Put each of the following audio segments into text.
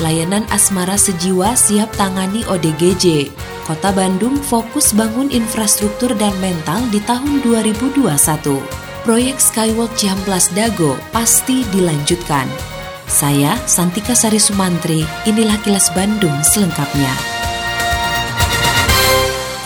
layanan asmara sejiwa siap tangani ODGJ. Kota Bandung fokus bangun infrastruktur dan mental di tahun 2021. Proyek Skywalk Jamplas Dago pasti dilanjutkan. Saya Santika Sari Sumantri, inilah kilas Bandung selengkapnya.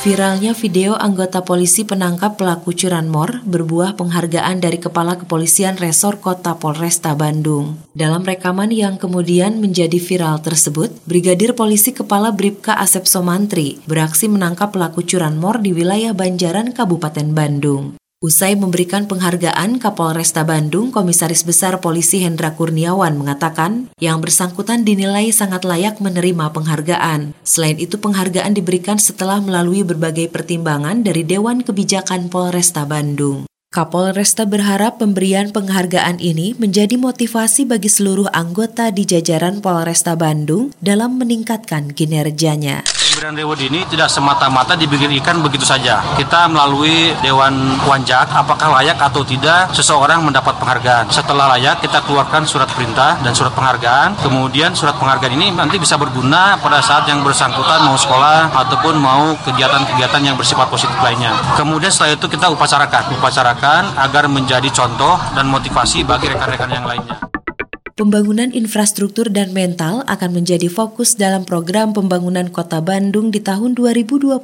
Viralnya video anggota polisi penangkap pelaku curanmor berbuah penghargaan dari Kepala Kepolisian Resor Kota Polresta Bandung. Dalam rekaman yang kemudian menjadi viral tersebut, Brigadir Polisi Kepala Bripka Asep Somantri beraksi menangkap pelaku curanmor di wilayah Banjaran, Kabupaten Bandung. Usai memberikan penghargaan, Kapolresta Bandung, Komisaris Besar Polisi Hendra Kurniawan mengatakan yang bersangkutan dinilai sangat layak menerima penghargaan. Selain itu, penghargaan diberikan setelah melalui berbagai pertimbangan dari Dewan Kebijakan Polresta Bandung. Kapolresta berharap pemberian penghargaan ini menjadi motivasi bagi seluruh anggota di jajaran Polresta Bandung dalam meningkatkan kinerjanya. Pemberian reward ini tidak semata-mata diberikan begitu saja. Kita melalui Dewan Wanjak, apakah layak atau tidak seseorang mendapat penghargaan. Setelah layak, kita keluarkan surat perintah dan surat penghargaan. Kemudian surat penghargaan ini nanti bisa berguna pada saat yang bersangkutan mau sekolah ataupun mau kegiatan-kegiatan yang bersifat positif lainnya. Kemudian setelah itu kita upacarakan, upacarakan agar menjadi contoh dan motivasi bagi rekan-rekan yang lainnya. Pembangunan infrastruktur dan mental akan menjadi fokus dalam program pembangunan Kota Bandung di tahun 2021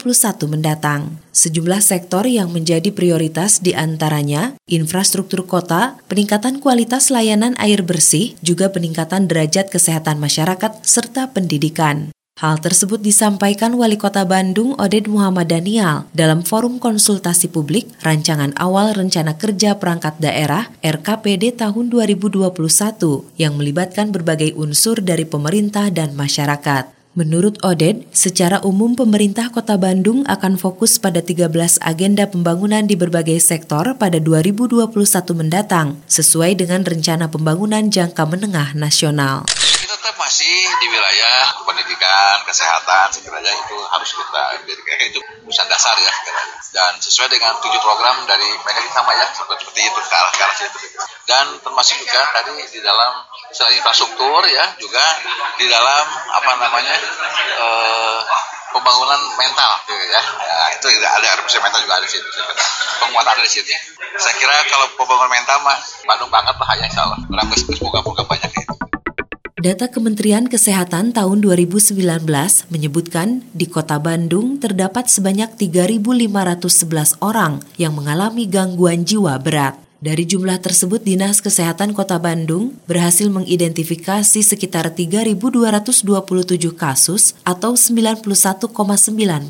mendatang. Sejumlah sektor yang menjadi prioritas di antaranya infrastruktur kota, peningkatan kualitas layanan air bersih, juga peningkatan derajat kesehatan masyarakat serta pendidikan. Hal tersebut disampaikan Wali Kota Bandung Oded Muhammad Daniel dalam forum konsultasi publik Rancangan Awal Rencana Kerja Perangkat Daerah RKPD tahun 2021 yang melibatkan berbagai unsur dari pemerintah dan masyarakat. Menurut Oded, secara umum pemerintah Kota Bandung akan fokus pada 13 agenda pembangunan di berbagai sektor pada 2021 mendatang, sesuai dengan rencana pembangunan jangka menengah nasional masih di wilayah pendidikan, kesehatan, sekiranya itu harus kita berikan itu urusan dasar ya. Dan sesuai dengan tujuh program dari mereka sama ya seperti itu ke arah ke arah situ. Dan termasuk juga tadi di dalam selain infrastruktur ya juga di dalam apa namanya eh, pembangunan mental gitu ya. ya itu ada harus mental juga ada di situ penguatan ada di situ saya kira kalau pembangunan mental mah Bandung banget lah ya insya Allah orang semoga-moga banyak Data Kementerian Kesehatan tahun 2019 menyebutkan di Kota Bandung terdapat sebanyak 3.511 orang yang mengalami gangguan jiwa berat. Dari jumlah tersebut, Dinas Kesehatan Kota Bandung berhasil mengidentifikasi sekitar 3.227 kasus atau 91,9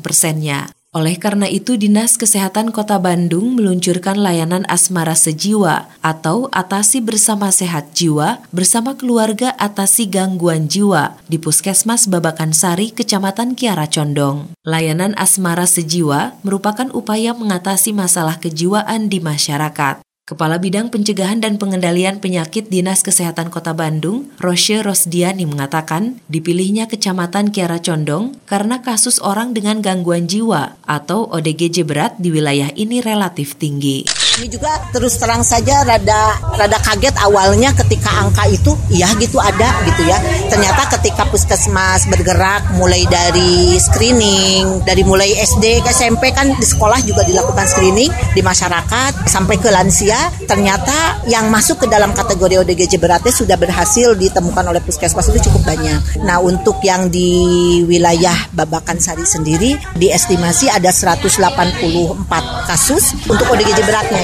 persennya. Oleh karena itu, Dinas Kesehatan Kota Bandung meluncurkan layanan Asmara Sejiwa atau Atasi Bersama Sehat Jiwa bersama keluarga atasi gangguan jiwa di Puskesmas Babakan Sari, Kecamatan Kiara Condong. Layanan Asmara Sejiwa merupakan upaya mengatasi masalah kejiwaan di masyarakat. Kepala Bidang Pencegahan dan Pengendalian Penyakit Dinas Kesehatan Kota Bandung, Roshe Rosdiani mengatakan, dipilihnya Kecamatan Kiara Condong karena kasus orang dengan gangguan jiwa atau ODGJ berat di wilayah ini relatif tinggi. Ini juga terus terang saja rada rada kaget awalnya ketika angka itu iya gitu ada gitu ya. Ternyata ketika puskesmas bergerak mulai dari screening, dari mulai SD ke SMP kan di sekolah juga dilakukan screening di masyarakat sampai ke lansia ternyata yang masuk ke dalam kategori ODGJ beratnya sudah berhasil ditemukan oleh puskesmas itu cukup banyak. Nah untuk yang di wilayah Babakan Sari sendiri diestimasi ada 184 kasus untuk ODGJ beratnya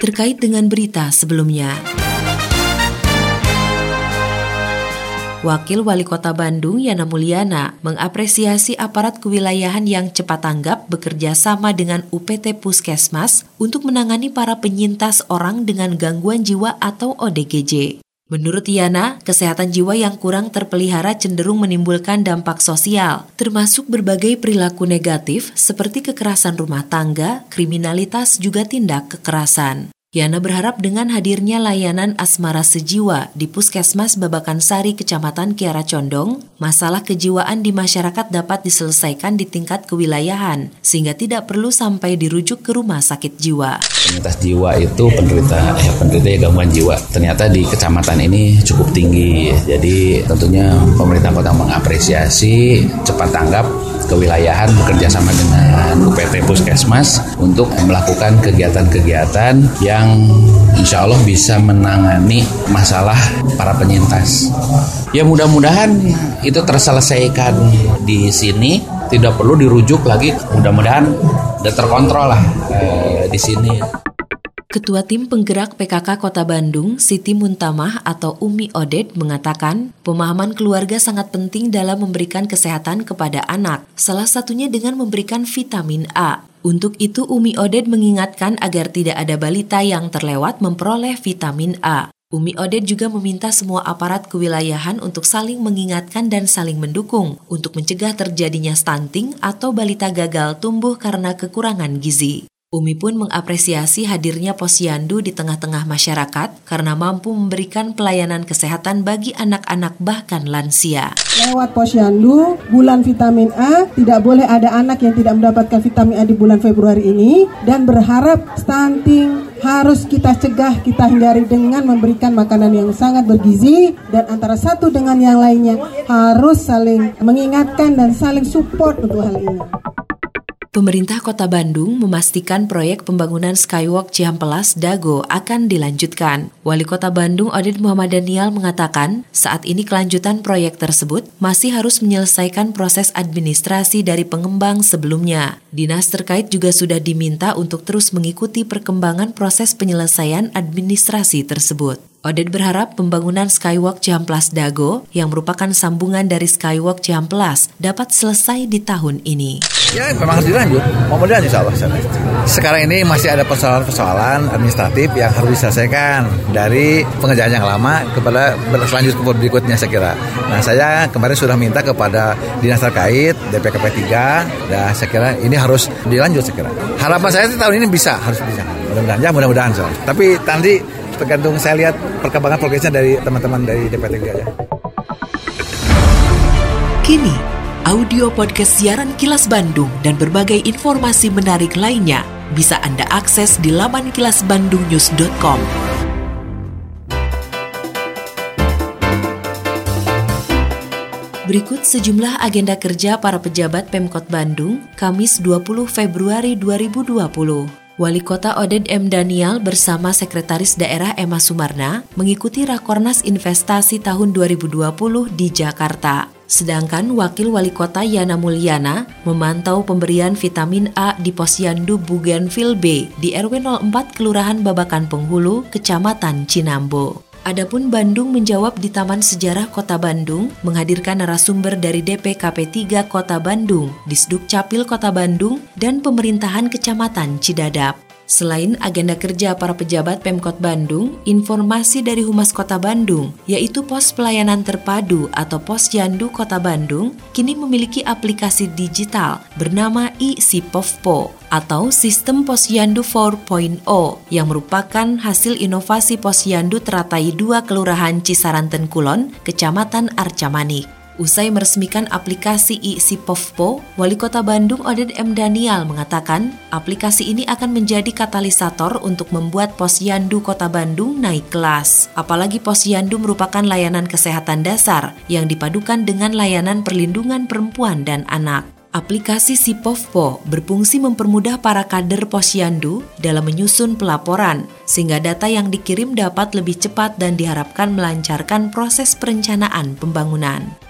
Terkait dengan berita sebelumnya. Wakil Wali Kota Bandung Yana Mulyana mengapresiasi aparat kewilayahan yang cepat tanggap bekerja sama dengan UPT Puskesmas untuk menangani para penyintas orang dengan gangguan jiwa atau ODGJ. Menurut Yana, kesehatan jiwa yang kurang terpelihara cenderung menimbulkan dampak sosial, termasuk berbagai perilaku negatif seperti kekerasan rumah tangga, kriminalitas, juga tindak kekerasan. Yana berharap dengan hadirnya layanan asmara sejiwa di Puskesmas Babakan Sari, Kecamatan Kiara Condong, masalah kejiwaan di masyarakat dapat diselesaikan di tingkat kewilayahan, sehingga tidak perlu sampai dirujuk ke rumah sakit jiwa. Penyintas jiwa itu penderita, eh, penderita ya gangguan jiwa. Ternyata di kecamatan ini cukup tinggi, jadi tentunya pemerintah kota mengapresiasi cepat tanggap kewilayahan bekerja sama dengan UPT Puskesmas untuk melakukan kegiatan-kegiatan yang insya Allah bisa menangani masalah para penyintas. Ya mudah-mudahan itu terselesaikan di sini, tidak perlu dirujuk lagi. Mudah-mudahan udah terkontrol lah eh, di sini. Ketua Tim Penggerak PKK Kota Bandung, Siti Muntamah atau Umi Odet mengatakan, pemahaman keluarga sangat penting dalam memberikan kesehatan kepada anak, salah satunya dengan memberikan vitamin A. Untuk itu Umi Odet mengingatkan agar tidak ada balita yang terlewat memperoleh vitamin A. Umi Odet juga meminta semua aparat kewilayahan untuk saling mengingatkan dan saling mendukung untuk mencegah terjadinya stunting atau balita gagal tumbuh karena kekurangan gizi. Umi pun mengapresiasi hadirnya posyandu di tengah-tengah masyarakat karena mampu memberikan pelayanan kesehatan bagi anak-anak bahkan lansia. Lewat posyandu, bulan vitamin A, tidak boleh ada anak yang tidak mendapatkan vitamin A di bulan Februari ini dan berharap stunting harus kita cegah, kita hindari dengan memberikan makanan yang sangat bergizi dan antara satu dengan yang lainnya harus saling mengingatkan dan saling support untuk hal ini. Pemerintah Kota Bandung memastikan proyek pembangunan Skywalk Cihampelas Dago akan dilanjutkan. Wali Kota Bandung Oded Muhammad Daniel mengatakan, saat ini kelanjutan proyek tersebut masih harus menyelesaikan proses administrasi dari pengembang sebelumnya. Dinas terkait juga sudah diminta untuk terus mengikuti perkembangan proses penyelesaian administrasi tersebut. Oded berharap pembangunan Skywalk Cihamplas Dago yang merupakan sambungan dari Skywalk Cihamplas dapat selesai di tahun ini. Ya memang harus dilanjut, mau mudahan insya Allah. Sekarang ini masih ada persoalan-persoalan administratif yang harus diselesaikan dari pengerjaan yang lama kepada berlanjut ke berikutnya saya kira. Nah saya kemarin sudah minta kepada dinas terkait DPKP 3 dan saya kira ini harus dilanjut saya kira. Harapan saya tahun ini bisa, harus bisa. Mudah-mudahan ya mudah-mudahan. Tapi nanti tergantung saya lihat perkembangan progresnya dari teman-teman dari DPT ya. Kini, audio podcast siaran Kilas Bandung dan berbagai informasi menarik lainnya bisa Anda akses di laman kilasbandungnews.com. Berikut sejumlah agenda kerja para pejabat Pemkot Bandung, Kamis 20 Februari 2020. Wali Kota Oded M. Daniel bersama Sekretaris Daerah Emma Sumarna mengikuti Rakornas Investasi tahun 2020 di Jakarta. Sedangkan Wakil Wali Kota Yana Mulyana memantau pemberian vitamin A di Posyandu Bougainville B di RW 04 Kelurahan Babakan Penghulu, Kecamatan Cinambo. Adapun Bandung menjawab di Taman Sejarah Kota Bandung menghadirkan narasumber dari DPKP 3 Kota Bandung, Disduk Capil Kota Bandung, dan Pemerintahan Kecamatan Cidadap. Selain agenda kerja para pejabat Pemkot Bandung, informasi dari Humas Kota Bandung, yaitu Pos Pelayanan Terpadu atau Pos Yandu Kota Bandung, kini memiliki aplikasi digital bernama e-Sipovpo atau Sistem Posyandu 4.0 yang merupakan hasil inovasi Posyandu teratai dua Kelurahan Cisaranten Kulon, Kecamatan Arcamanik. Usai meresmikan aplikasi ISI POVPO, Wali Kota Bandung Oded M. Daniel mengatakan aplikasi ini akan menjadi katalisator untuk membuat Posyandu Kota Bandung naik kelas. Apalagi Posyandu merupakan layanan kesehatan dasar yang dipadukan dengan layanan perlindungan perempuan dan anak. Aplikasi Sipovpo berfungsi mempermudah para kader posyandu dalam menyusun pelaporan, sehingga data yang dikirim dapat lebih cepat dan diharapkan melancarkan proses perencanaan pembangunan.